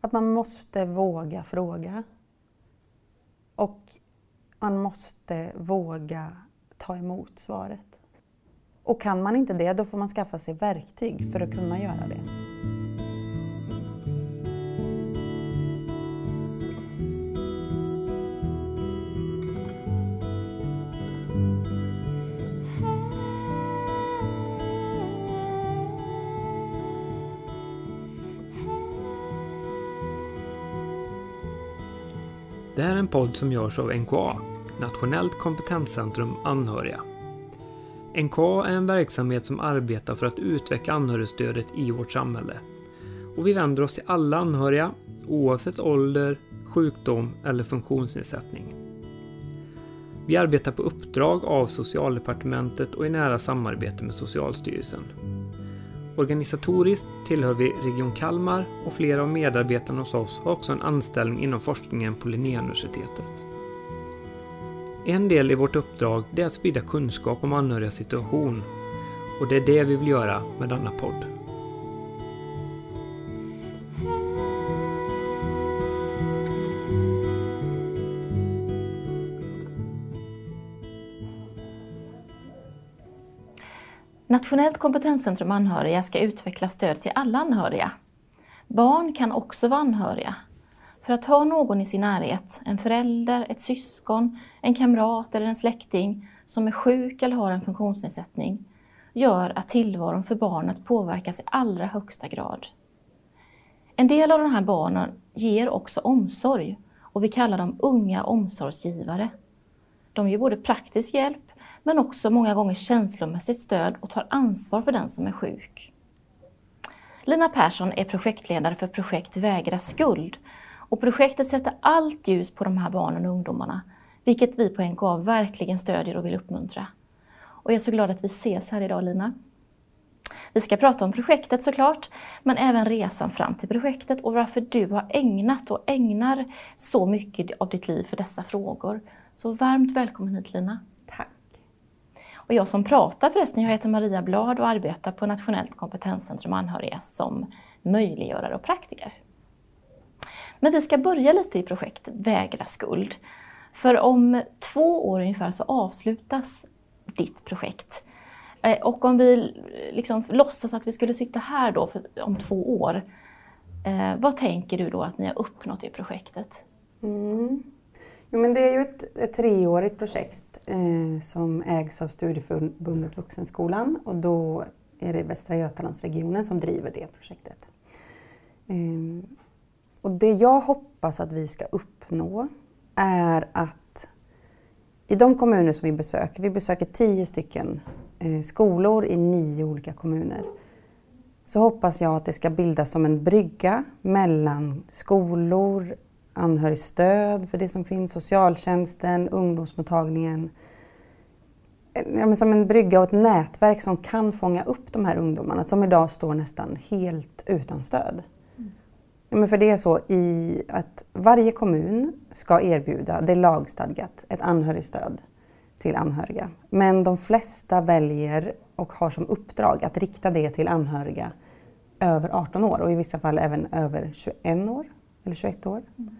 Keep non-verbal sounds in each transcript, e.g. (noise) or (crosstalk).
att man måste våga fråga. Och man måste våga ta emot svaret. Och kan man inte det, då får man skaffa sig verktyg för att kunna göra det. Podd som görs av NKA, Nationellt kompetenscentrum anhöriga. NKA är en verksamhet som arbetar för att utveckla anhörigstödet i vårt samhälle. Och vi vänder oss till alla anhöriga, oavsett ålder, sjukdom eller funktionsnedsättning. Vi arbetar på uppdrag av Socialdepartementet och i nära samarbete med Socialstyrelsen. Organisatoriskt tillhör vi Region Kalmar och flera av medarbetarna hos oss har också en anställning inom forskningen på Linnéuniversitetet. En del i vårt uppdrag är att sprida kunskap om anhörigas situation och det är det vi vill göra med denna podd. Nationellt kompetenscentrum anhöriga ska utveckla stöd till alla anhöriga. Barn kan också vara anhöriga. För att ha någon i sin närhet, en förälder, ett syskon, en kamrat eller en släkting som är sjuk eller har en funktionsnedsättning, gör att tillvaron för barnet påverkas i allra högsta grad. En del av de här barnen ger också omsorg och vi kallar dem unga omsorgsgivare. De ger både praktisk hjälp men också många gånger känslomässigt stöd och tar ansvar för den som är sjuk. Lina Persson är projektledare för projekt Vägra skuld och projektet sätter allt ljus på de här barnen och ungdomarna, vilket vi på NKA verkligen stödjer och vill uppmuntra. Och jag är så glad att vi ses här idag Lina. Vi ska prata om projektet såklart, men även resan fram till projektet och varför du har ägnat och ägnar så mycket av ditt liv för dessa frågor. Så varmt välkommen hit Lina. Och jag som pratar förresten, jag heter Maria Blad och arbetar på Nationellt kompetenscentrum anhöriga som möjliggörare och praktiker. Men vi ska börja lite i projektet Vägra skuld. För om två år ungefär så avslutas ditt projekt. Eh, och om vi liksom låtsas att vi skulle sitta här då för, om två år, eh, vad tänker du då att ni har uppnått i projektet? Mm. Jo, men det är ju ett, ett treårigt projekt eh, som ägs av Studieförbundet Vuxenskolan och då är det Västra Götalandsregionen som driver det projektet. Eh, och det jag hoppas att vi ska uppnå är att i de kommuner som vi besöker, vi besöker tio stycken eh, skolor i nio olika kommuner, så hoppas jag att det ska bildas som en brygga mellan skolor, anhörigstöd för det som finns, socialtjänsten, ungdomsmottagningen. Ja, som en brygga och ett nätverk som kan fånga upp de här ungdomarna som idag står nästan helt utan stöd. Ja, men för det är så i att varje kommun ska erbjuda, det är lagstadgat, ett anhörigstöd till anhöriga. Men de flesta väljer och har som uppdrag att rikta det till anhöriga över 18 år och i vissa fall även över 21 år eller 21 år. Mm.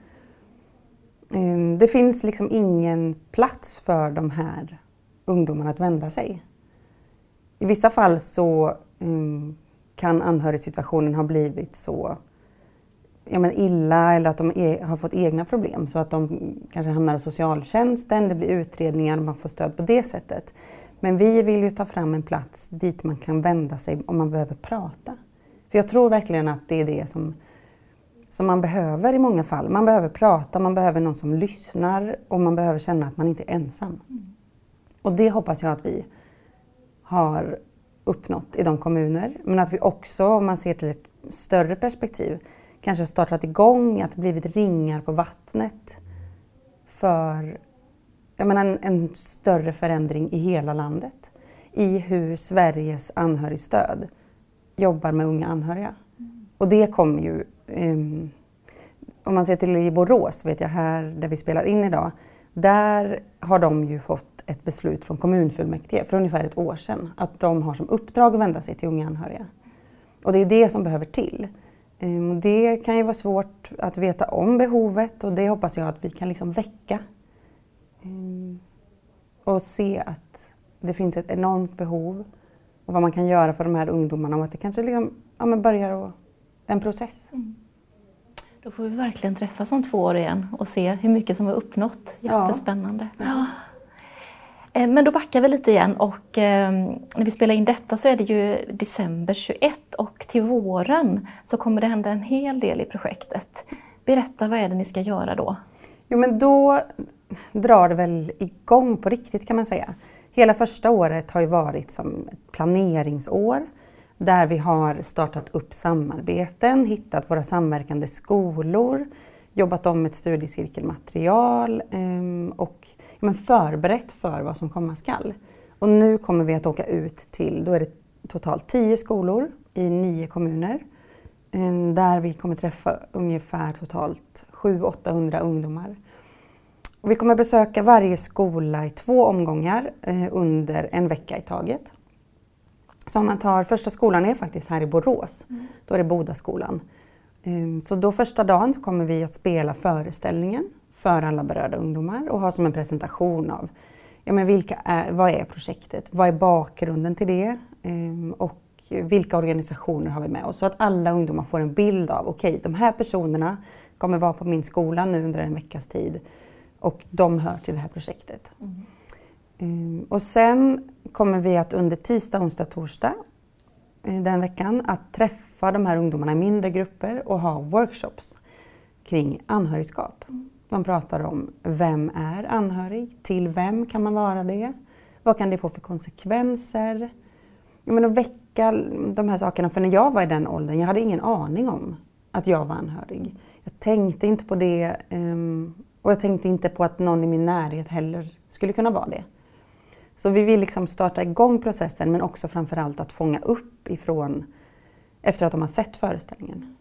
Ehm, det finns liksom ingen plats för de här ungdomarna att vända sig. I vissa fall så um, kan anhörigsituationen ha blivit så ja, men illa eller att de e har fått egna problem så att de kanske hamnar hos socialtjänsten, det blir utredningar och man får stöd på det sättet. Men vi vill ju ta fram en plats dit man kan vända sig om man behöver prata. För jag tror verkligen att det är det som, som man behöver i många fall. Man behöver prata, man behöver någon som lyssnar och man behöver känna att man inte är ensam. Mm. Och det hoppas jag att vi har uppnått i de kommuner. Men att vi också, om man ser till ett större perspektiv, kanske startat igång, att det blivit ringar på vattnet för jag menar, en, en större förändring i hela landet. I hur Sveriges anhörigstöd jobbar med unga anhöriga. Och det kommer ju, um, om man ser till i Borås, vet jag här där vi spelar in idag, där har de ju fått ett beslut från kommunfullmäktige för ungefär ett år sedan att de har som uppdrag att vända sig till unga anhöriga. Och det är ju det som behöver till. Um, det kan ju vara svårt att veta om behovet och det hoppas jag att vi kan liksom väcka. Um, och se att det finns ett enormt behov och vad man kan göra för de här ungdomarna och att det kanske liksom, ja, men börjar en process. Mm. Då får vi verkligen träffas om två år igen och se hur mycket som har uppnått. Jättespännande. Ja. Ja. Eh, men då backar vi lite igen och eh, när vi spelar in detta så är det ju december 21 och till våren så kommer det hända en hel del i projektet. Berätta, vad är det ni ska göra då? Jo men då drar det väl igång på riktigt kan man säga. Hela första året har ju varit som ett planeringsår där vi har startat upp samarbeten, hittat våra samverkande skolor, jobbat om ett studiecirkelmaterial ehm, och men förberett för vad som komma skall. Och nu kommer vi att åka ut till, då är det totalt tio skolor i nio kommuner. Ehm, där vi kommer träffa ungefär totalt 700-800 ungdomar. Och vi kommer besöka varje skola i två omgångar eh, under en vecka i taget. Så om man tar, första skolan är faktiskt här i Borås, mm. då är det Bodaskolan. Ehm, så då första dagen så kommer vi att spela föreställningen för alla berörda ungdomar och ha som en presentation av ja, men vilka är, vad är projektet, vad är bakgrunden till det ehm, och vilka organisationer har vi med oss? Så att alla ungdomar får en bild av, okej okay, de här personerna kommer vara på min skola nu under en veckas tid och de hör till det här projektet. Mm. Ehm, och sen kommer vi att under tisdag, onsdag, torsdag eh, den veckan att träffa de här ungdomarna i mindre grupper och ha workshops kring anhörigskap. Man pratar om vem är anhörig? Till vem kan man vara det? Vad kan det få för konsekvenser? Jag menar, väcka de här sakerna, för när jag var i den åldern, jag hade ingen aning om att jag var anhörig. Jag tänkte inte på det ehm, och jag tänkte inte på att någon i min närhet heller skulle kunna vara det. Så vi vill liksom starta igång processen men också framförallt att fånga upp ifrån efter att de har sett föreställningen.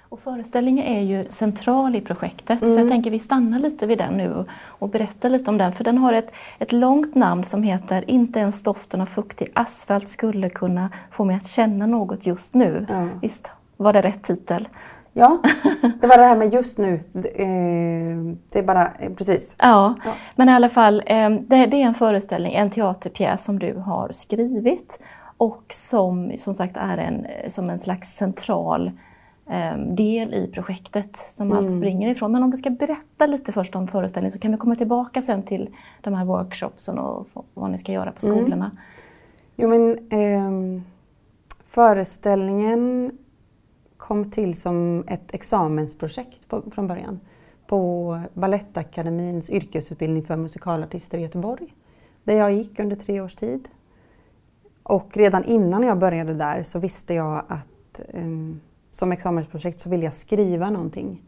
Och föreställningen är ju central i projektet mm. så jag mm. tänker vi stannar lite vid den nu och berättar lite om den för den har ett, ett långt namn som heter Inte ens doften av fuktig asfalt skulle kunna få mig att känna något just nu. Ja. Visst var det rätt titel? Ja, det var det här med just nu. Eh, det är bara, eh, precis. Ja, ja. men i alla fall, eh, det är en föreställning, en teaterpjäs som du har skrivit och som som sagt är en, som en slags central del i projektet som mm. allt springer ifrån. Men om du ska berätta lite först om föreställningen så kan vi komma tillbaka sen till de här workshopsen och vad ni ska göra på mm. skolorna. Mm. Jo men eh, föreställningen kom till som ett examensprojekt på, från början på Balettakademins yrkesutbildning för musikalartister i Göteborg. Där jag gick under tre års tid. Och redan innan jag började där så visste jag att um, som examensprojekt så vill jag skriva någonting.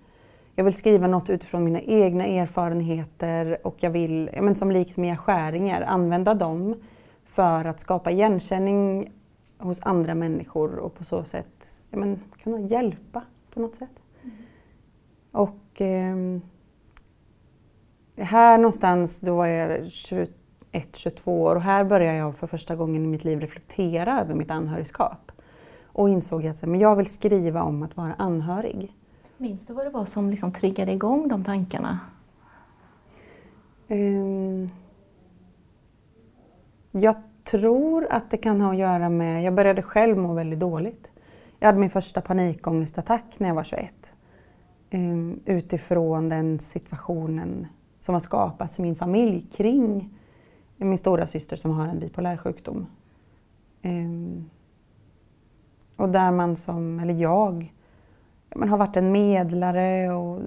Jag vill skriva något utifrån mina egna erfarenheter och jag vill, men som likt Mia Skäringer, använda dem för att skapa igenkänning hos andra människor och på så sätt ja, men, kunna hjälpa på något sätt. Mm. Och eh, här någonstans, då var jag 21-22 år och här började jag för första gången i mitt liv reflektera över mitt anhörigskap. Och insåg att men jag vill skriva om att vara anhörig. Minns du vad det var som liksom triggade igång de tankarna? Um, jag tror att det kan ha att göra med, jag började själv må väldigt dåligt. Jag hade min första panikångestattack när jag var 21. Um, ehm, utifrån den situationen som har skapats i min familj kring min stora syster som har en bipolär sjukdom. Um, och där man som, eller jag, man har varit en medlare och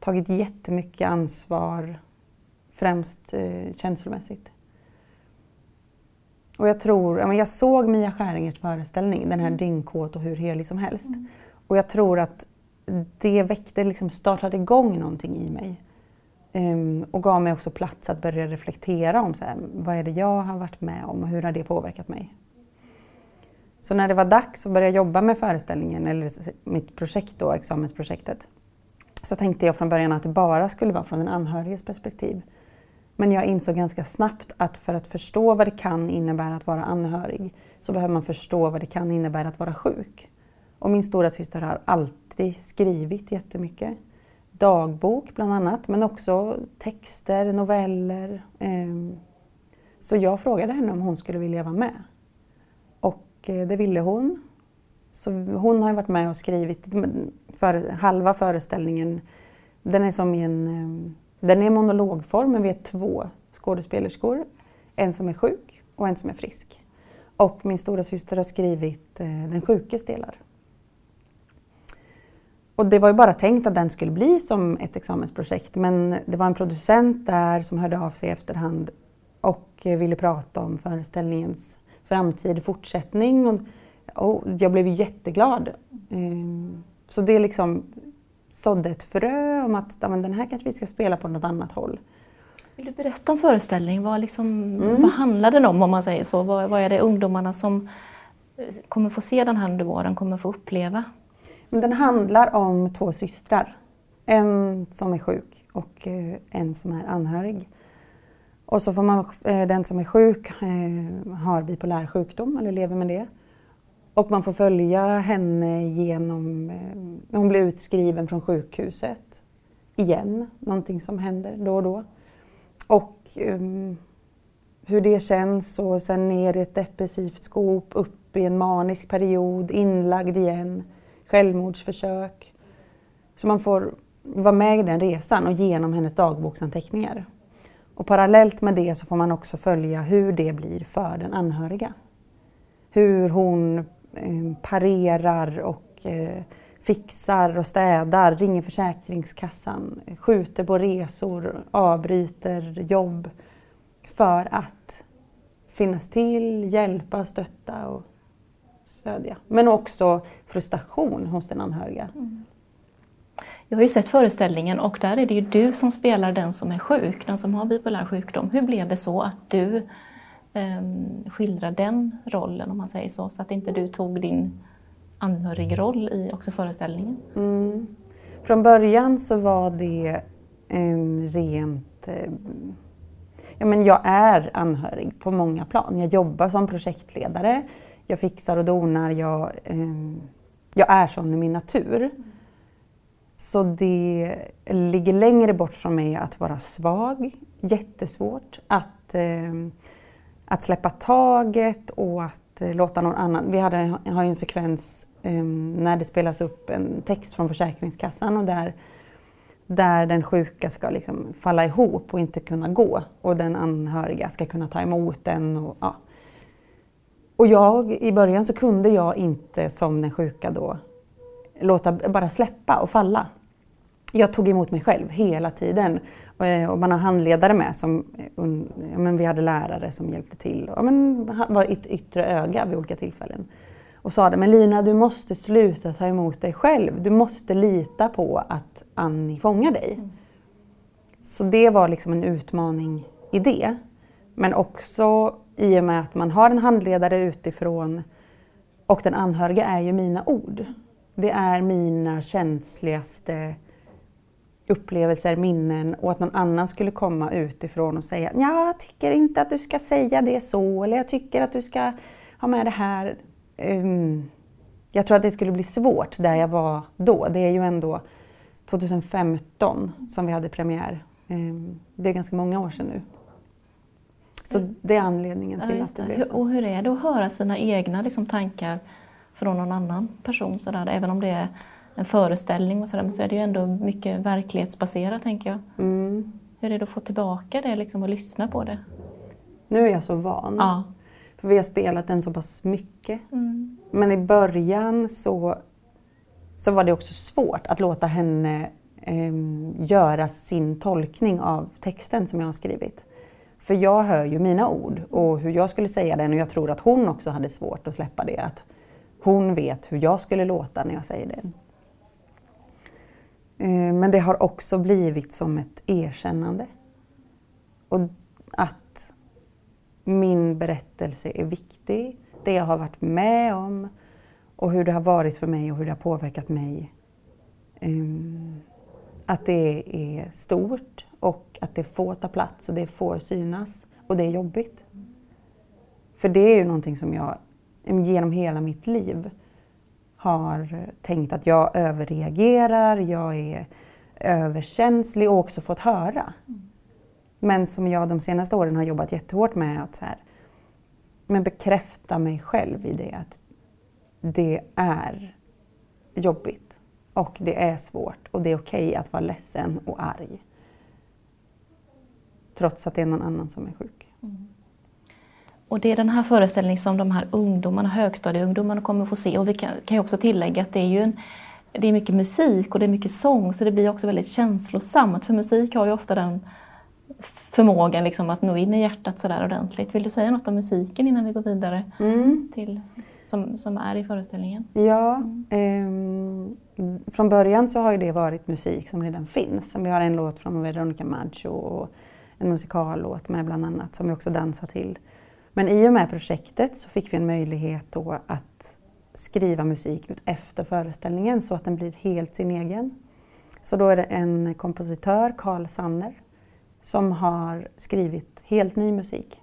tagit jättemycket ansvar, främst eh, känslomässigt. Och jag tror, jag såg Mia Skäringers föreställning, den här mm. Dyngkåt och hur helig som helst. Mm. Och jag tror att det väckte, liksom startade igång någonting i mig. Um, och gav mig också plats att börja reflektera om så här, vad är det jag har varit med om och hur har det påverkat mig. Så när det var dags att börja jobba med föreställningen, eller mitt projekt då, examensprojektet, så tänkte jag från början att det bara skulle vara från den anhöriges perspektiv. Men jag insåg ganska snabbt att för att förstå vad det kan innebära att vara anhörig så behöver man förstå vad det kan innebära att vara sjuk. Och min stora syster har alltid skrivit jättemycket. Dagbok bland annat, men också texter, noveller. Ehm, så jag frågade henne om hon skulle vilja vara med. Och eh, det ville hon. Så hon har varit med och skrivit för, halva föreställningen. Den är som i en ehm, den är monologform, men vi är två skådespelerskor. En som är sjuk och en som är frisk. Och min stora syster har skrivit eh, den sjukes delar. Och det var ju bara tänkt att den skulle bli som ett examensprojekt men det var en producent där som hörde av sig i efterhand och eh, ville prata om föreställningens framtid, fortsättning. Och, och jag blev jätteglad. Ehm, så det liksom sådde ett frö om att men den här kanske vi ska spela på något annat håll. Vill du berätta om föreställningen? Vad, liksom, mm. vad handlar den om om man säger så? Vad, vad är det ungdomarna som eh, kommer få se den här under våren kommer få uppleva? Den handlar om två systrar. En som är sjuk och eh, en som är anhörig. Och så får man, eh, den som är sjuk har bipolär sjukdom eller lever med det. Och man får följa henne genom... Eh, hon blir utskriven från sjukhuset igen, någonting som händer då och då. Och um, hur det känns och sen ner i ett depressivt skop, upp i en manisk period, inlagd igen, självmordsförsök. Så man får vara med i den resan och genom hennes dagboksanteckningar. Och parallellt med det så får man också följa hur det blir för den anhöriga. Hur hon Eh, parerar och eh, fixar och städar, ringer Försäkringskassan, skjuter på resor, avbryter jobb för att finnas till, hjälpa, stötta och stödja. Men också frustration hos den anhöriga. Mm. Jag har ju sett föreställningen och där är det ju du som spelar den som är sjuk, den som har bipolär sjukdom. Hur blev det så att du Ehm, skildra den rollen om man säger så, så att inte du tog din anhörigroll i också föreställningen? Mm. Från början så var det eh, rent Eh, Ja, men jag är anhörig på många plan. Jag jobbar som projektledare, jag fixar och donar, jag, eh, jag är sån i min natur. Så det ligger längre bort från mig att vara svag, jättesvårt. Att ehm, att släppa taget och att eh, låta någon annan... Vi hade, har ju en sekvens um, när det spelas upp en text från Försäkringskassan och där, där den sjuka ska liksom falla ihop och inte kunna gå och den anhöriga ska kunna ta emot den. Och, ja. och jag, i början så kunde jag inte som den sjuka då låta bara släppa och falla. Jag tog emot mig själv hela tiden och man har handledare med. Som, ja, men vi hade lärare som hjälpte till och ja, men, var ett yttre öga vid olika tillfällen. Och sa det, men Lina du måste sluta ta emot dig själv. Du måste lita på att Annie fångar dig. Mm. Så det var liksom en utmaning i det. Men också i och med att man har en handledare utifrån och den anhöriga är ju mina ord. Det är mina känsligaste upplevelser, minnen och att någon annan skulle komma utifrån och säga ja, jag tycker inte att du ska säga det så eller jag tycker att du ska ha med det här. Um, jag tror att det skulle bli svårt där jag var då. Det är ju ändå 2015 som vi hade premiär. Um, det är ganska många år sedan nu. Så mm. det är anledningen till ja, att det blev så. Och hur är det att höra sina egna liksom, tankar från någon annan person sådär, även om det är en föreställning och sådär, men så är det ju ändå mycket verklighetsbaserat tänker jag. Mm. Hur är det att få tillbaka det liksom, och lyssna på det? Nu är jag så van. Ja. För vi har spelat den så pass mycket. Mm. Men i början så, så var det också svårt att låta henne eh, göra sin tolkning av texten som jag har skrivit. För jag hör ju mina ord och hur jag skulle säga den och jag tror att hon också hade svårt att släppa det. Att hon vet hur jag skulle låta när jag säger det. Eh, men det har också blivit som ett erkännande. Och att min berättelse är viktig, det jag har varit med om och hur det har varit för mig och hur det har påverkat mig. Eh, att det är stort och att det får ta plats och det får synas och det är jobbigt. För det är ju någonting som jag genom hela mitt liv har tänkt att jag överreagerar, jag är överkänslig och också fått höra. Men som jag de senaste åren har jobbat jättehårt med att så här, men bekräfta mig själv i det att det är jobbigt och det är svårt och det är okej okay att vara ledsen och arg. Trots att det är någon annan som är sjuk. Mm. Och det är den här föreställningen som de här ungdomarna, högstadieungdomarna kommer få se. Och vi kan, kan ju också tillägga att det är ju en, det är mycket musik och det är mycket sång så det blir också väldigt känslosamt. För musik har ju ofta den förmågan liksom att nå in i hjärtat sådär ordentligt. Vill du säga något om musiken innan vi går vidare mm. till som, som är i föreställningen? Ja, mm. eh, från början så har ju det varit musik som redan finns. Vi har en låt från Veronica Maggio och en musikallåt med bland annat som vi också dansar till. Men i och med projektet så fick vi en möjlighet då att skriva musik ut efter föreställningen så att den blir helt sin egen. Så då är det en kompositör, Carl Sanner, som har skrivit helt ny musik.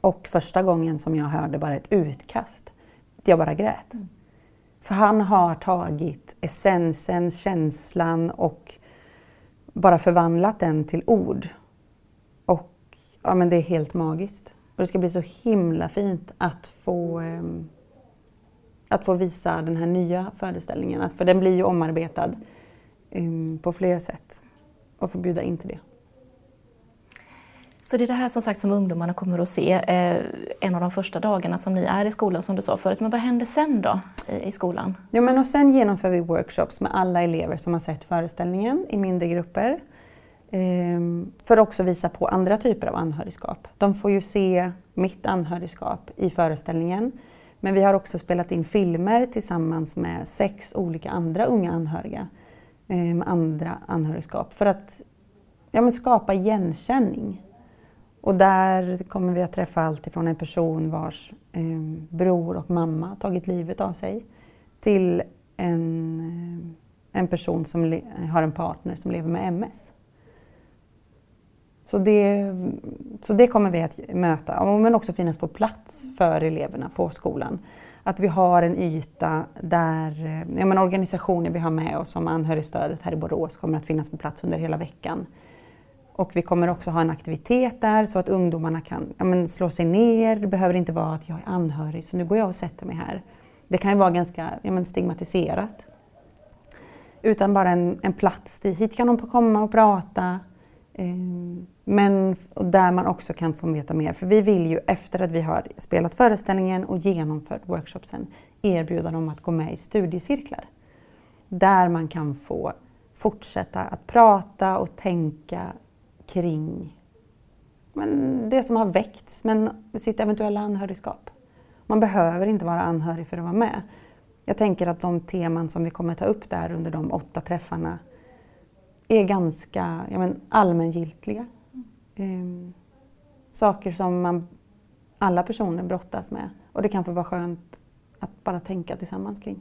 Och första gången som jag hörde bara ett utkast, jag bara grät. Mm. För han har tagit essensen, känslan och bara förvandlat den till ord. Och ja, men det är helt magiskt. Och det ska bli så himla fint att få, eh, att få visa den här nya föreställningen. För den blir ju omarbetad eh, på flera sätt. Och få bjuda in till det. Så det är det här som sagt som ungdomarna kommer att se eh, en av de första dagarna som ni är i skolan som du sa förut. Men vad händer sen då i, i skolan? Ja, men och sen genomför vi workshops med alla elever som har sett föreställningen i mindre grupper. Ehm, för att också visa på andra typer av anhörigskap. De får ju se mitt anhörigskap i föreställningen. Men vi har också spelat in filmer tillsammans med sex olika andra unga anhöriga eh, med andra anhörigskap för att ja, men skapa igenkänning. Och där kommer vi att träffa allt ifrån en person vars eh, bror och mamma tagit livet av sig till en, eh, en person som har en partner som lever med MS. Så det, så det kommer vi att möta, men också finnas på plats för eleverna på skolan. Att vi har en yta där eh, ja, men organisationer vi har med oss som anhörigstödet här i Borås kommer att finnas på plats under hela veckan. Och vi kommer också ha en aktivitet där så att ungdomarna kan ja, men slå sig ner. Det behöver inte vara att jag är anhörig så nu går jag och sätter mig här. Det kan ju vara ganska ja, men stigmatiserat. Utan bara en, en plats dit. Hit kan de komma och prata. Eh, men där man också kan få veta mer. För vi vill ju efter att vi har spelat föreställningen och genomfört workshopsen erbjuda dem att gå med i studiecirklar. Där man kan få fortsätta att prata och tänka kring men det som har väckts, men sitt eventuella anhörigskap. Man behöver inte vara anhörig för att vara med. Jag tänker att de teman som vi kommer ta upp där under de åtta träffarna är ganska ja, men, allmängiltiga. Mm. saker som man, alla personer brottas med. Och det kan få vara skönt att bara tänka tillsammans kring.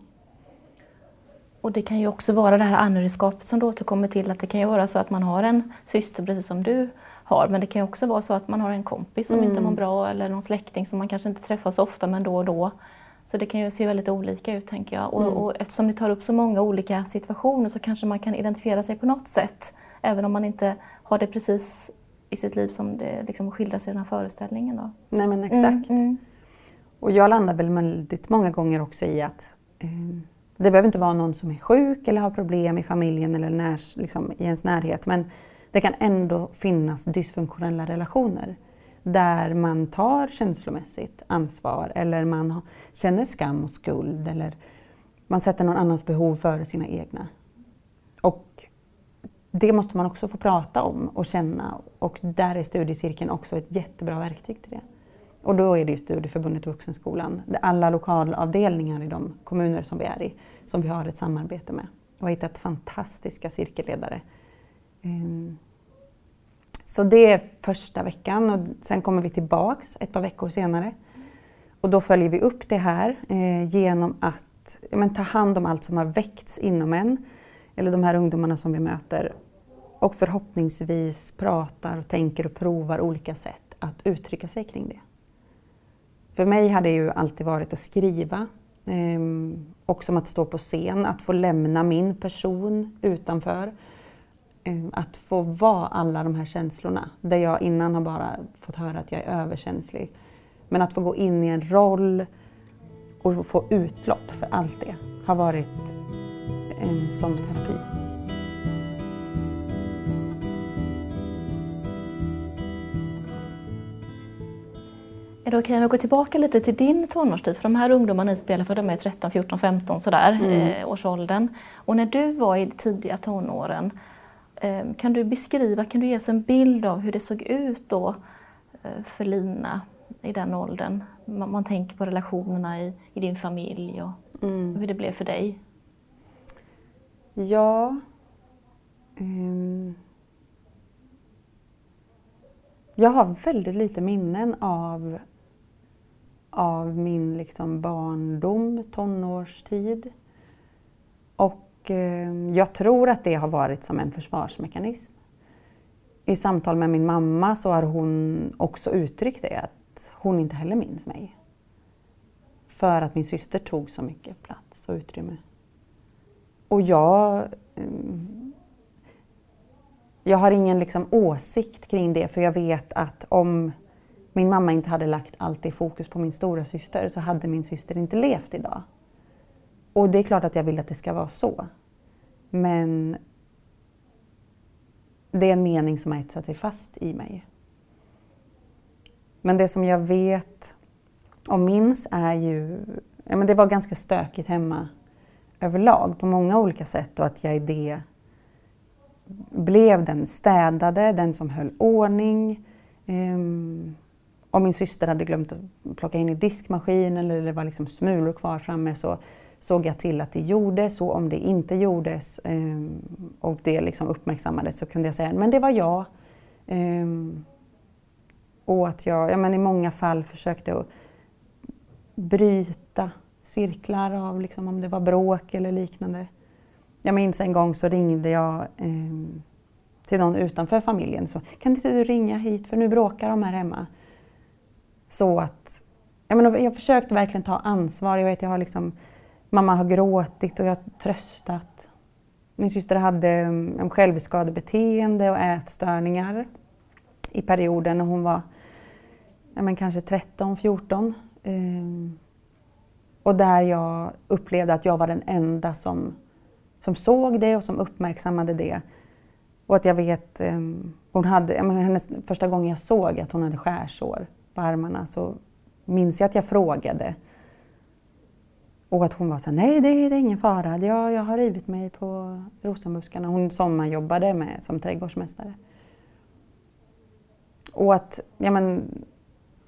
Och det kan ju också vara det här anhörigskapet som du återkommer till, att det kan ju vara så att man har en syster precis som du har, men det kan ju också vara så att man har en kompis som mm. inte mår bra eller någon släkting som man kanske inte träffar så ofta men då och då. Så det kan ju se väldigt olika ut tänker jag. Och, mm. och eftersom ni tar upp så många olika situationer så kanske man kan identifiera sig på något sätt. Även om man inte har det precis i sitt liv som det liksom skildras i den här föreställningen. Då. Nej men exakt. Mm, mm. Och jag landar väl väldigt många gånger också i att eh, det behöver inte vara någon som är sjuk eller har problem i familjen eller när, liksom, i ens närhet. Men det kan ändå finnas dysfunktionella relationer där man tar känslomässigt ansvar eller man känner skam och skuld eller man sätter någon annans behov före sina egna. Och det måste man också få prata om och känna och där är studiecirkeln också ett jättebra verktyg till det. Och då är det ju Studieförbundet Vuxenskolan, alla lokalavdelningar i de kommuner som vi är i, som vi har ett samarbete med och har hittat fantastiska cirkelledare. Ehm, så det är första veckan och sen kommer vi tillbaks ett par veckor senare. Och då följer vi upp det här eh, genom att men, ta hand om allt som har väckts inom en, eller de här ungdomarna som vi möter. Och förhoppningsvis pratar, tänker och provar olika sätt att uttrycka sig kring det. För mig har det ju alltid varit att skriva Um, och som att stå på scen, att få lämna min person utanför. Um, att få vara alla de här känslorna, där jag innan har bara fått höra att jag är överkänslig. Men att få gå in i en roll och få utlopp för allt det har varit ehm, en sån terapi. Är det okej om jag går tillbaka lite till din tonårstid? För de här ungdomarna ni spelar för, de är 13, 14, 15 sådär, mm. eh, årsåldern. Och när du var i tidiga tonåren, eh, kan du beskriva, kan du ge oss en bild av hur det såg ut då eh, för Lina i den åldern? Man, man tänker på relationerna i, i din familj och mm. hur det blev för dig. Ja... Um, jag har väldigt lite minnen av, av min liksom barndom, tonårstid. Och eh, jag tror att det har varit som en försvarsmekanism. I samtal med min mamma så har hon också uttryckt det, att hon inte heller minns mig. För att min syster tog så mycket plats och utrymme. Och jag... Eh, jag har ingen liksom åsikt kring det för jag vet att om min mamma inte hade lagt allt i fokus på min stora syster så hade min syster inte levt idag. Och det är klart att jag vill att det ska vara så. Men det är en mening som har etsat sig fast i mig. Men det som jag vet och minns är ju... Ja, men det var ganska stökigt hemma överlag på många olika sätt och att jag i det blev den städade, den som höll ordning. Um, om min syster hade glömt att plocka in i diskmaskinen eller det var liksom smulor kvar framme så såg jag till att det gjordes och om det inte gjordes eh, och det liksom uppmärksammades så kunde jag säga men det var jag. Eh, och att jag ja, men i många fall försökte att bryta cirklar av liksom, om det var bråk eller liknande. Jag minns en gång så ringde jag eh, till någon utanför familjen. Så, kan inte du ringa hit för nu bråkar de här hemma. Så att, jag, menar, jag försökte verkligen ta ansvar. Jag vet, jag har liksom, mamma har gråtit och jag har tröstat. Min syster hade um, självskadebeteende och ätstörningar i perioden när hon var ja, men kanske 13, 14. Um, och där jag upplevde att jag var den enda som, som såg det och som uppmärksammade det. Och att jag vet, um, hon hade, jag menar, hennes, första gången jag såg att hon hade skärsår på armarna så minns jag att jag frågade. Och att hon var så här, nej det är, det är ingen fara, jag, jag har rivit mig på rosenbuskarna. Hon sommarjobbade med, som trädgårdsmästare. Och att, ja men,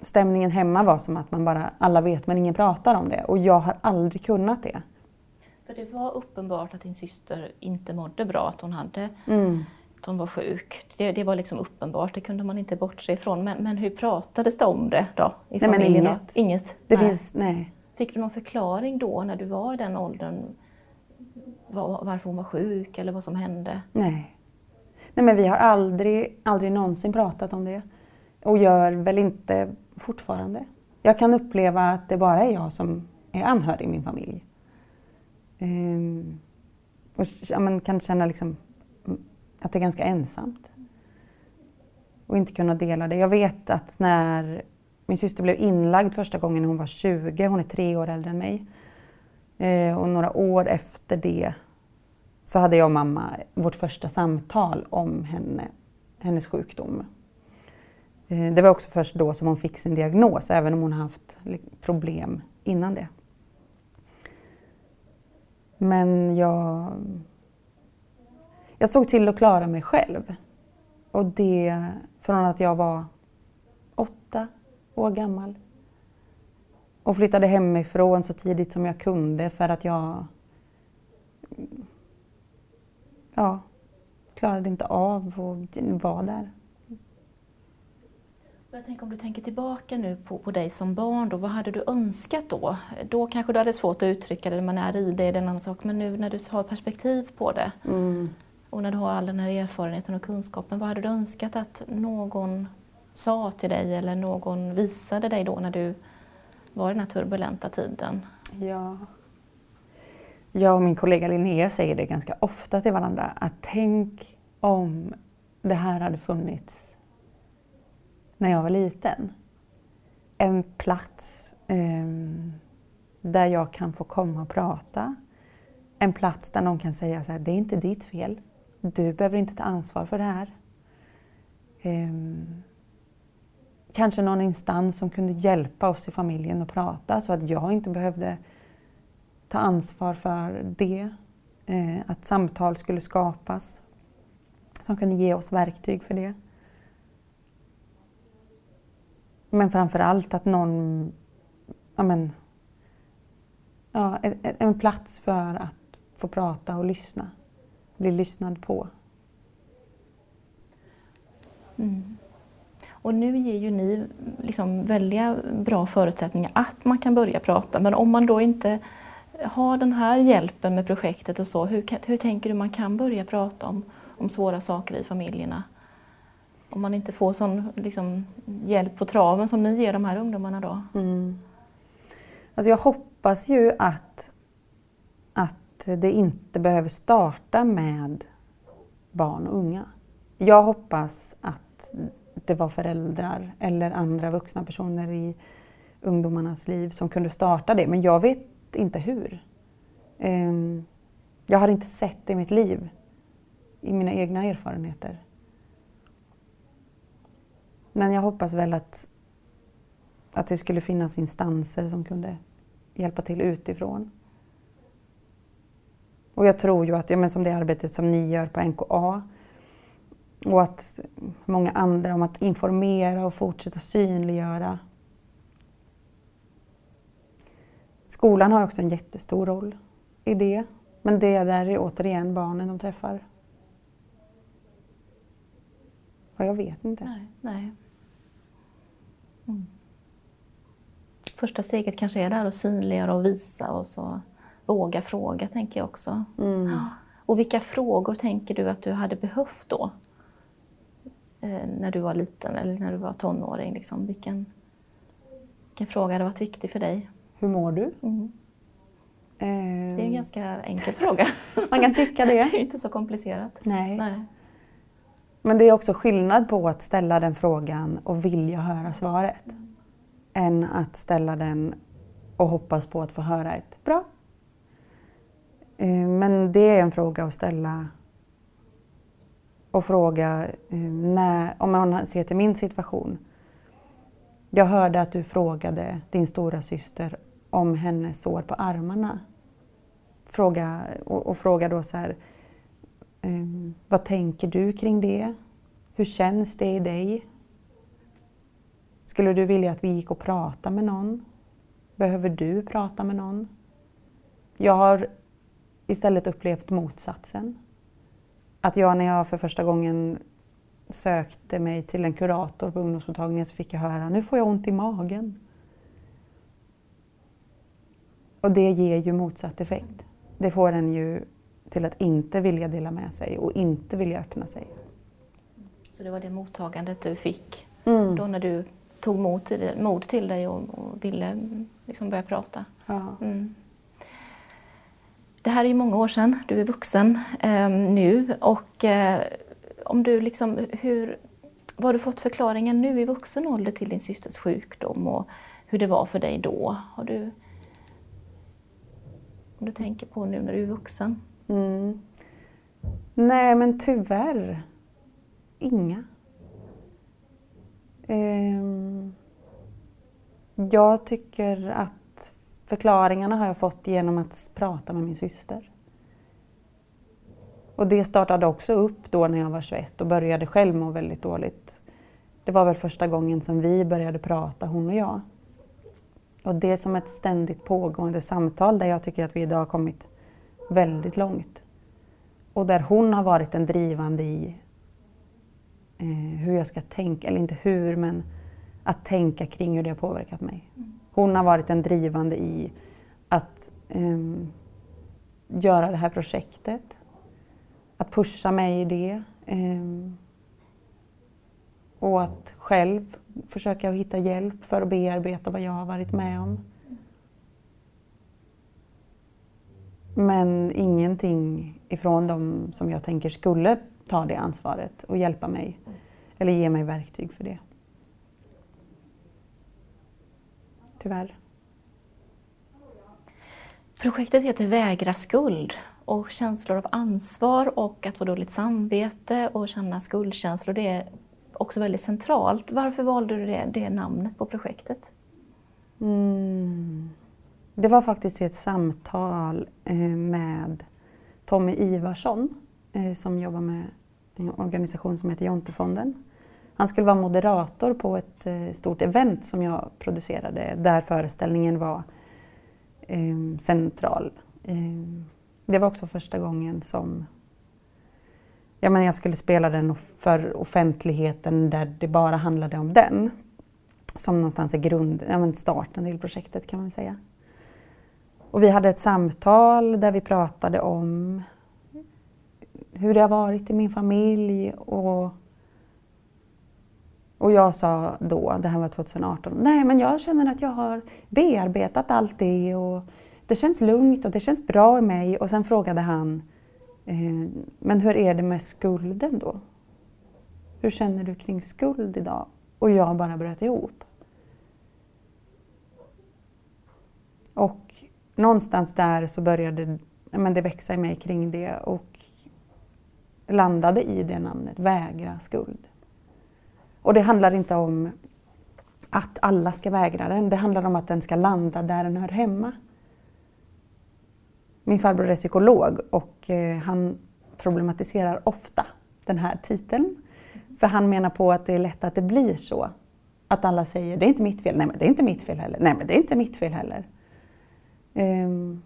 stämningen hemma var som att man bara, alla vet men ingen pratar om det. Och jag har aldrig kunnat det. För det var uppenbart att din syster inte mådde bra, att hon, hade, mm. Hon var sjuk. Det, det var liksom uppenbart, det kunde man inte bortse ifrån. Men, men hur pratades det om det då? I nej, men inget. inget. Det nej. Finns, nej. Fick du någon förklaring då när du var i den åldern? Var, varför hon var sjuk eller vad som hände? Nej. Nej men vi har aldrig, aldrig någonsin pratat om det. Och gör väl inte fortfarande. Jag kan uppleva att det bara är jag som är anhörig i min familj. Um, och ja, kan känna liksom att det är ganska ensamt. Och inte kunna dela det. Jag vet att när min syster blev inlagd första gången när hon var 20, hon är tre år äldre än mig. Eh, och några år efter det så hade jag och mamma vårt första samtal om henne, hennes sjukdom. Eh, det var också först då som hon fick sin diagnos, även om hon haft problem innan det. Men jag, jag såg till att klara mig själv. Och det från att jag var åtta år gammal. Och flyttade hemifrån så tidigt som jag kunde för att jag ja, klarade inte av att vara där. Jag tänker om du tänker tillbaka nu på, på dig som barn, då, vad hade du önskat då? Då kanske du hade svårt att uttrycka det, man är i det, är det en annan sak. Men nu när du har perspektiv på det mm och när du har all den här erfarenheten och kunskapen, vad hade du önskat att någon sa till dig eller någon visade dig då när du var i den här turbulenta tiden? Ja. Jag och min kollega Linnea säger det ganska ofta till varandra att tänk om det här hade funnits när jag var liten. En plats eh, där jag kan få komma och prata. En plats där någon kan säga så här, det är inte ditt fel. Du behöver inte ta ansvar för det här. Um, kanske någon instans som kunde hjälpa oss i familjen att prata så att jag inte behövde ta ansvar för det. Uh, att samtal skulle skapas som kunde ge oss verktyg för det. Men framför allt att någon, ja men, ja, en plats för att få prata och lyssna. Bli lyssnad på. Mm. Och nu ger ju ni liksom väldiga bra förutsättningar att man kan börja prata. Men om man då inte har den här hjälpen med projektet och så, hur, hur tänker du man kan börja prata om, om svåra saker i familjerna? Om man inte får sån liksom, hjälp på traven som ni ger de här ungdomarna då? Mm. Alltså jag hoppas ju att det inte behöver starta med barn och unga. Jag hoppas att det var föräldrar eller andra vuxna personer i ungdomarnas liv som kunde starta det. Men jag vet inte hur. Ehm, jag har inte sett det i mitt liv, i mina egna erfarenheter. Men jag hoppas väl att, att det skulle finnas instanser som kunde hjälpa till utifrån. Och jag tror ju att, ja, men som det arbetet som ni gör på NKA och att många andra om att informera och fortsätta synliggöra. Skolan har också en jättestor roll i det. Men det där är återigen barnen de träffar. Ja, jag vet inte. Nej, nej. Mm. Första steget kanske är där att synliggöra och visa och så våga fråga, tänker jag också. Mm. Och vilka frågor tänker du att du hade behövt då? Eh, när du var liten eller när du var tonåring? Liksom. Vilken, vilken fråga hade varit viktig för dig? Hur mår du? Mm. Det är en ganska enkel fråga. (laughs) Man kan tycka det. (laughs) Det är inte så komplicerat. Nej. Nej. Men det är också skillnad på att ställa den frågan och vilja höra svaret. Mm. Än att ställa den och hoppas på att få höra ett bra. Men det är en fråga att ställa och fråga eh, när, om man ser till min situation. Jag hörde att du frågade din stora syster om hennes sår på armarna. Fråga, och, och fråga då så här, um, vad tänker du kring det? Hur känns det i dig? Skulle du vilja att vi gick och pratade med någon? Behöver du prata med någon? Jag har istället upplevt motsatsen. Att jag när jag för första gången sökte mig till en kurator på ungdomsmottagningen så fick jag höra nu får jag ont i magen. Och det ger ju motsatt effekt. Det får en ju till att inte vilja dela med sig och inte vilja öppna sig. Så det var det mottagandet du fick mm. då när du tog mod till, mod till dig och, och ville liksom börja prata? Ja. Mm. Det här är ju många år sedan, du är vuxen eh, nu och eh, om du liksom, hur, vad har du fått förklaringen nu i vuxen ålder till din systers sjukdom och hur det var för dig då? Har du, om du tänker på nu när du är vuxen? Mm. Nej, men tyvärr inga. Ehm, jag tycker att förklaringarna har jag fått genom att prata med min syster. Och det startade också upp då när jag var 21 och började själv må väldigt dåligt. Det var väl första gången som vi började prata, hon och jag. Och det är som ett ständigt pågående samtal där jag tycker att vi idag har kommit väldigt långt. Och där hon har varit den drivande i eh, hur jag ska tänka, eller inte hur, men att tänka kring hur det har påverkat mig. Mm. Hon har varit den drivande i att eh, göra det här projektet att pusha mig i det. Eh, och att själv försöka hitta hjälp för att bearbeta vad jag har varit med om. Men ingenting ifrån dem som jag tänker skulle ta det ansvaret och hjälpa mig. Eller ge mig verktyg för det. Tyvärr. Projektet heter Vägra skuld och känslor av ansvar och att få dåligt samvete och känna skuldkänslor, det är också väldigt centralt. Varför valde du det, det namnet på projektet? Mm. Det var faktiskt ett samtal eh, med Tommy Ivarsson eh, som jobbar med en organisation som heter Jontefonden. Han skulle vara moderator på ett eh, stort event som jag producerade där föreställningen var ehm, central. Ehm, det var också första gången som ja, men jag skulle spela den för offentligheten där det bara handlade om den. Som någonstans är grund, ja, men starten till projektet kan man säga. Och vi hade ett samtal där vi pratade om hur det har varit i min familj och, och jag sa då, det här var 2018, nej men jag känner att jag har bearbetat allt det och det känns lugnt och det känns bra i mig. Och sen frågade han, eh, men hur är det med skulden då? Hur känner du kring skuld idag? Och jag bara bröt ihop. Och någonstans där så började men det växa i mig kring det och landade i det namnet, vägra skuld. Och det handlar inte om att alla ska vägra den, det handlar om att den ska landa där den hör hemma. Min farbror är psykolog och eh, han problematiserar ofta den här titeln. För han menar på att det är lätt att det blir så. Att alla säger det är inte mitt fel, nej men det är inte mitt fel heller, nej men det är inte mitt fel heller. Um,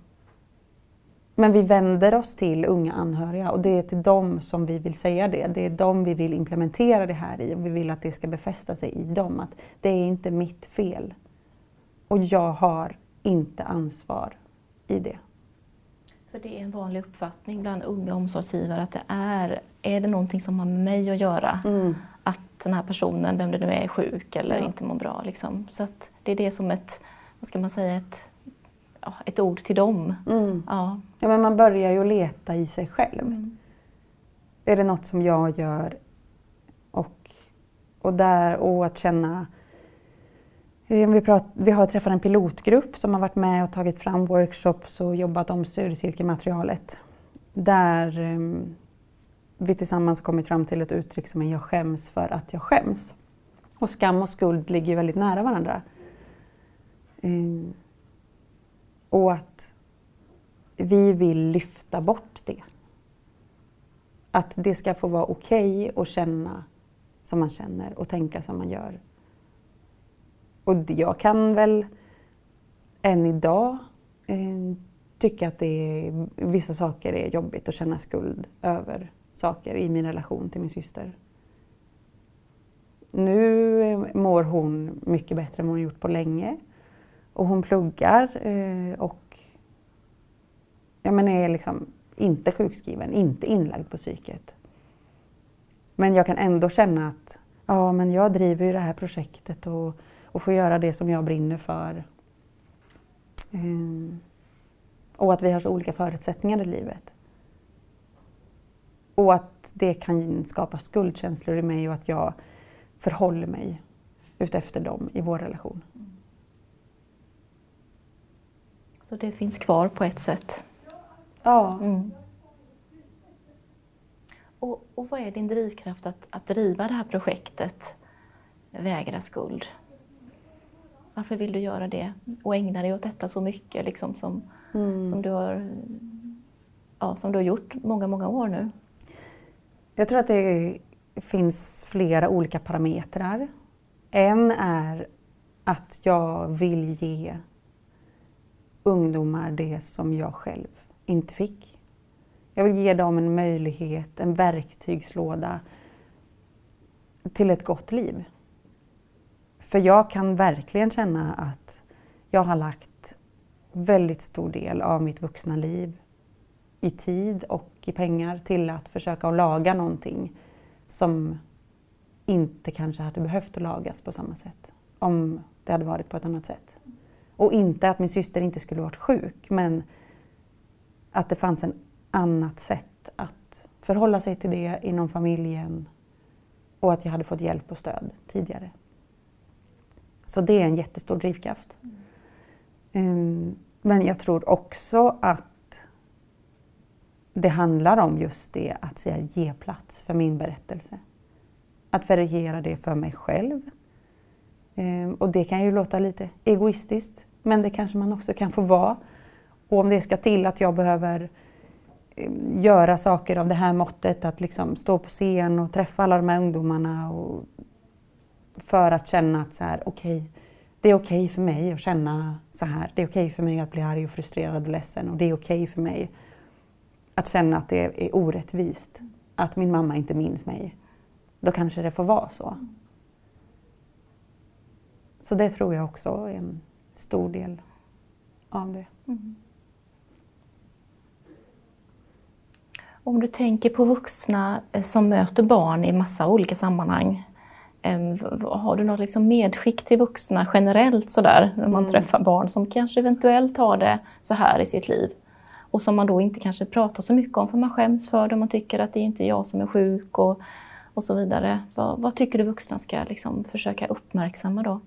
men vi vänder oss till unga anhöriga och det är till dem som vi vill säga det. Det är dem vi vill implementera det här i och vi vill att det ska befästa sig i dem. Att det är inte mitt fel. Och jag har inte ansvar i det. För det är en vanlig uppfattning bland unga omsorgsgivare att det är, är det någonting som har med mig att göra, mm. att den här personen, vem det nu är, är sjuk eller ja. inte mår bra. Liksom. Så att det är det som ett, vad ska man säga, ett, ett ord till dem. Mm. Ja. ja, men man börjar ju leta i sig själv. Mm. Är det något som jag gör? Och, och, där, och att känna Eh, vi, prat, vi har träffat en pilotgrupp som har varit med och tagit fram workshops och jobbat om studiecirkelmaterialet. Där um, vi tillsammans kommit fram till ett uttryck som är jag skäms för att jag skäms. Och skam och skuld ligger väldigt nära varandra. Um, och att vi vill lyfta bort det. Att det ska få vara okej okay att känna som man känner och tänka som man gör och jag kan väl än idag eh, tycka att det är, vissa saker är jobbigt att känna skuld över saker i min relation till min syster. Nu eh, mår hon mycket bättre än hon gjort på länge. Och hon pluggar eh, och ja, men är liksom inte sjukskriven, inte inlagd på psyket. Men jag kan ändå känna att ja, men jag driver ju det här projektet och och får göra det som jag brinner för. Mm. och att vi har så olika förutsättningar i livet. Och att det kan skapa skuldkänslor i mig och att jag förhåller mig utefter dem i vår relation. Så det finns kvar på ett sätt? Ja. Mm. Och, och vad är din drivkraft att, att driva det här projektet Vägra skuld? Varför vill du göra det och ägna dig åt detta så mycket liksom, som, mm. som, du har, ja, som du har gjort många, många år nu? Jag tror att det finns flera olika parametrar. En är att jag vill ge ungdomar det som jag själv inte fick. Jag vill ge dem en möjlighet, en verktygslåda till ett gott liv. För jag kan verkligen känna att jag har lagt väldigt stor del av mitt vuxna liv i tid och i pengar till att försöka att laga någonting som inte kanske hade behövt att lagas på samma sätt om det hade varit på ett annat sätt. Och inte att min syster inte skulle varit sjuk men att det fanns en annat sätt att förhålla sig till det inom familjen och att jag hade fått hjälp och stöd tidigare. Så det är en jättestor drivkraft. Mm. Men jag tror också att det handlar om just det att säga ge plats för min berättelse. Att verifiera det för mig själv. Ehm, och det kan ju låta lite egoistiskt, men det kanske man också kan få vara. Och om det ska till att jag behöver ehm, göra saker av det här måttet, att liksom stå på scen och träffa alla de här ungdomarna och för att känna att så här, okay, det är okej okay för mig att känna så här. Det är okej okay för mig att bli arg och frustrerad och ledsen och det är okej okay för mig att känna att det är orättvist att min mamma inte minns mig. Då kanske det får vara så. Så det tror jag också är en stor del av det. Mm. Om du tänker på vuxna eh, som möter barn i massa olika sammanhang. Har du något liksom medskick till vuxna generellt sådär när man mm. träffar barn som kanske eventuellt har det så här i sitt liv? Och som man då inte kanske pratar så mycket om för man skäms för det. Man tycker att det är inte jag som är sjuk och, och så vidare. Vad, vad tycker du vuxna ska liksom försöka uppmärksamma då?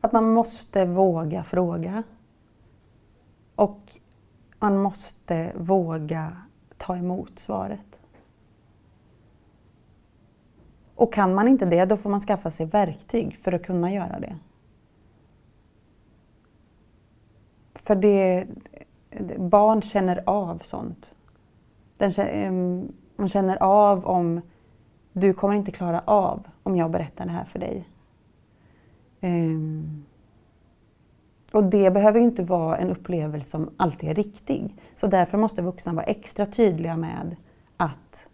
Att man måste våga fråga. Och man måste våga ta emot svaret. Och kan man inte det, då får man skaffa sig verktyg för att kunna göra det. För det, barn känner av sånt. Den, man känner av om du kommer inte klara av om jag berättar det här för dig. Um, och det behöver ju inte vara en upplevelse som alltid är riktig. Så därför måste vuxna vara extra tydliga med att,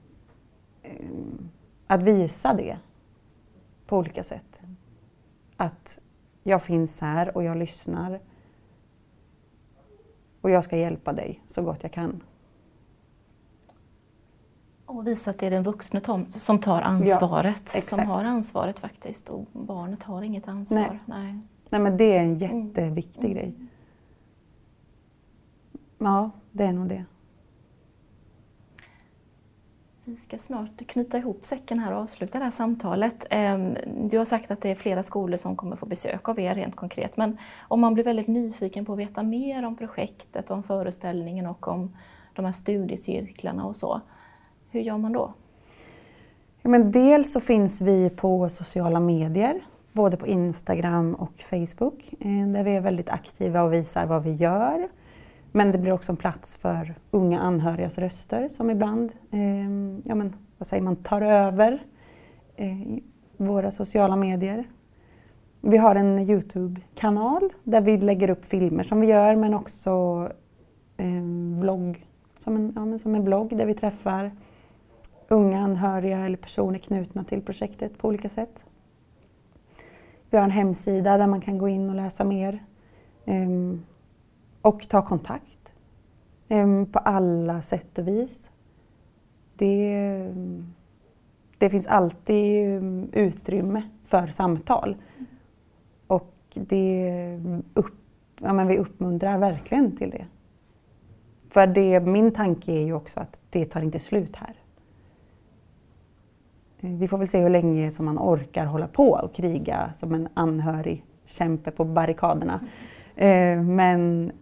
um, att visa det på olika sätt. Att jag finns här och jag lyssnar. Och jag ska hjälpa dig så gott jag kan. Och visa att det är den vuxne som tar ansvaret, ja, som har ansvaret faktiskt. Och barnet har inget ansvar. Nej, Nej. Nej men det är en jätteviktig mm. grej. Ja, det är nog det. Vi ska snart knyta ihop säcken här och avsluta det här samtalet. Ehm, du har sagt att det är flera skolor som kommer få besök av er rent konkret. Men om man blir väldigt nyfiken på att veta mer om projektet, om föreställningen och om de här studiecirklarna och så. Hur gör man då? Ja, men dels så finns vi på sociala medier, både på Instagram och Facebook, eh, där vi är väldigt aktiva och visar vad vi gör. Men det blir också en plats för unga anhörigas röster som ibland eh, ja, men, vad säger man, tar över eh, våra sociala medier. Vi har en Youtube-kanal där vi lägger upp filmer som vi gör men också en eh, vlogg, som en, ja, men som en vlogg där vi träffar unga anhöriga eller personer knutna till projektet på olika sätt. Vi har en hemsida där man kan gå in och läsa mer. Um, och ta kontakt um, på alla sätt och vis. Det, det finns alltid ehm, utrymme för samtal. Och det upp, ja, men vi uppmuntrar verkligen till det. För det, min tanke är ju också att det tar inte slut här. Vi får väl se hur länge som man orkar hålla på och kriga som en anhörig kämpe på barrikaderna. Mm. Men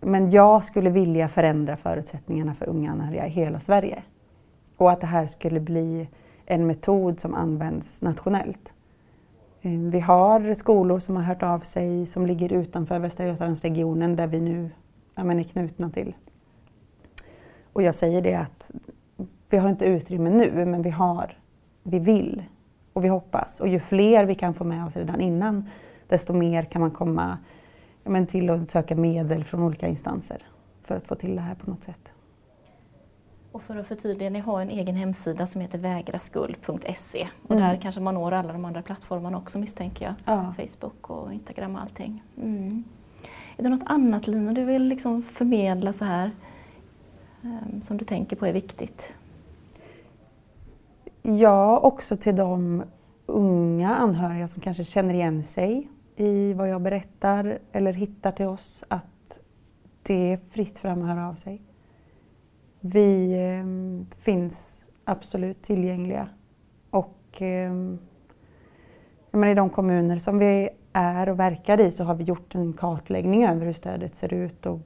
men jag skulle vilja förändra förutsättningarna för unga anhöriga i hela Sverige. Och att det här skulle bli en metod som används nationellt. Eh, vi har skolor som har hört av sig som ligger utanför Västra Götalandsregionen där vi nu ja, är knutna till. Och jag säger det att vi har inte utrymme nu men vi har, vi vill och vi hoppas. Och ju fler vi kan få med oss redan innan desto mer kan man komma men till att söka medel från olika instanser för att få till det här på något sätt. Och för att förtydliga, ni har en egen hemsida som heter vägraskuld.se och mm. där kanske man når alla de andra plattformarna också misstänker jag. Ja. Facebook och Instagram och allting. Mm. Är det något annat Lina du vill liksom förmedla så här um, som du tänker på är viktigt? Ja, också till de unga anhöriga som kanske känner igen sig i vad jag berättar eller hittar till oss att det är fritt fram att höra av sig. Vi eh, finns absolut tillgängliga och eh, men i de kommuner som vi är och verkar i så har vi gjort en kartläggning över hur stödet ser ut och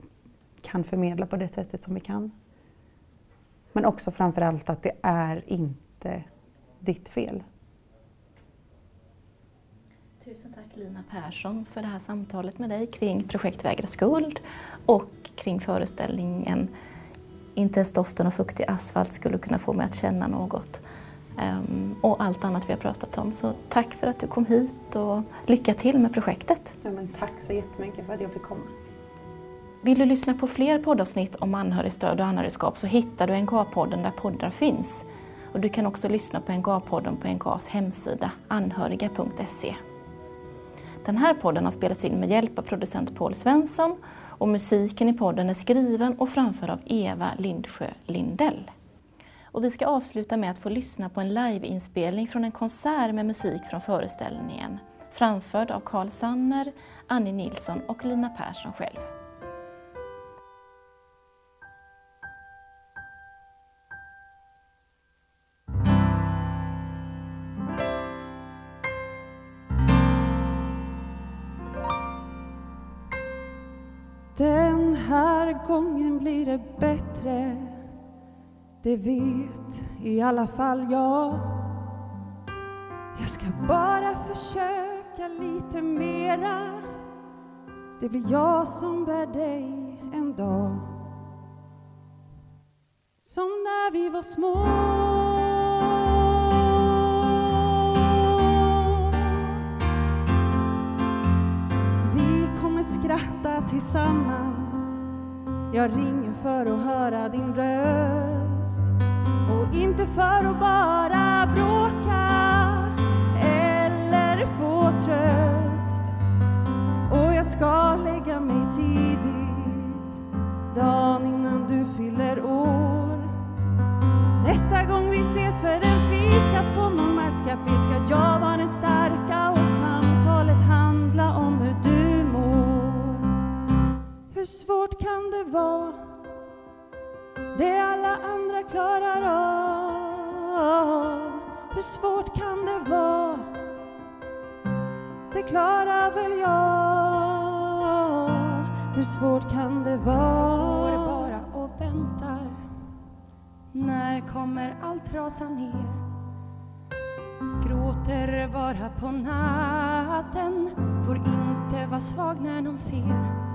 kan förmedla på det sättet som vi kan. Men också framförallt att det är inte ditt fel. Tusen tack Lina Persson för det här samtalet med dig kring projekt Vägra skuld och kring föreställningen Inte ens doften av fuktig asfalt skulle kunna få mig att känna något. Um, och allt annat vi har pratat om. Så tack för att du kom hit och lycka till med projektet. Ja, men tack så jättemycket för att jag fick komma. Vill du lyssna på fler poddavsnitt om anhörigstöd och anhörigskap så hittar du NK-podden där poddar finns. Och du kan också lyssna på NGA-podden på NGAs hemsida anhöriga.se. Den här podden har spelats in med hjälp av producent Paul Svensson och musiken i podden är skriven och framförd av Eva Lindsjö Lindell. Och vi ska avsluta med att få lyssna på en liveinspelning från en konsert med musik från föreställningen, framförd av Carl Sanner, Annie Nilsson och Lina Persson själv. Här gången blir det bättre. Det vet i alla fall jag. Jag ska bara försöka lite mera. Det blir jag som bär dig en dag. Som när vi var små. Vi kommer skratta tillsammans. Jag ringer för att höra din röst. Och inte för att bara bråka eller få tröst. Och jag ska lägga mig tidigt dagen innan du fyller år. Nästa gång vi ses för en fika på Montmartres café ska jag vara den starka hur svårt kan det vara? Det alla andra klarar av Hur svårt kan det vara? Det klarar väl jag Hur svårt kan det vara? Går bara och väntar När kommer allt rasa ner? Gråter bara på natten Får inte vara svag när någon ser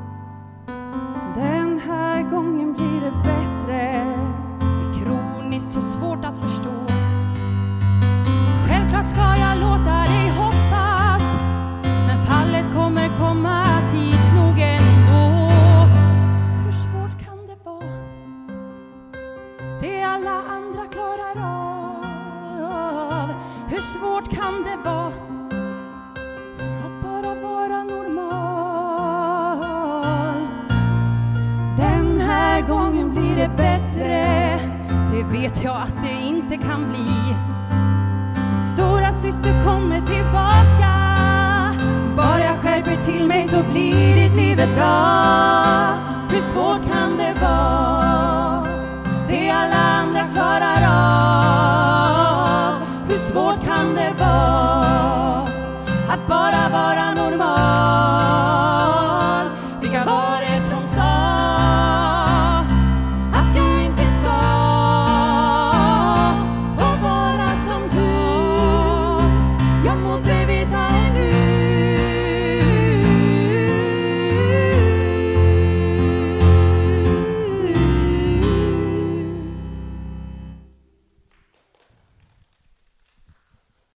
den här gången blir det bättre. Det Är kroniskt så svårt att förstå. Självklart ska jag låta dig hoppas Men fallet kommer komma. det bättre, det vet jag att det inte kan bli. Stora syster kommer tillbaka, bara jag skärper till mig så blir ditt livet bra. Hur svårt kan det vara? Det alla andra klarar av. Hur svårt kan det vara att bara vara normal?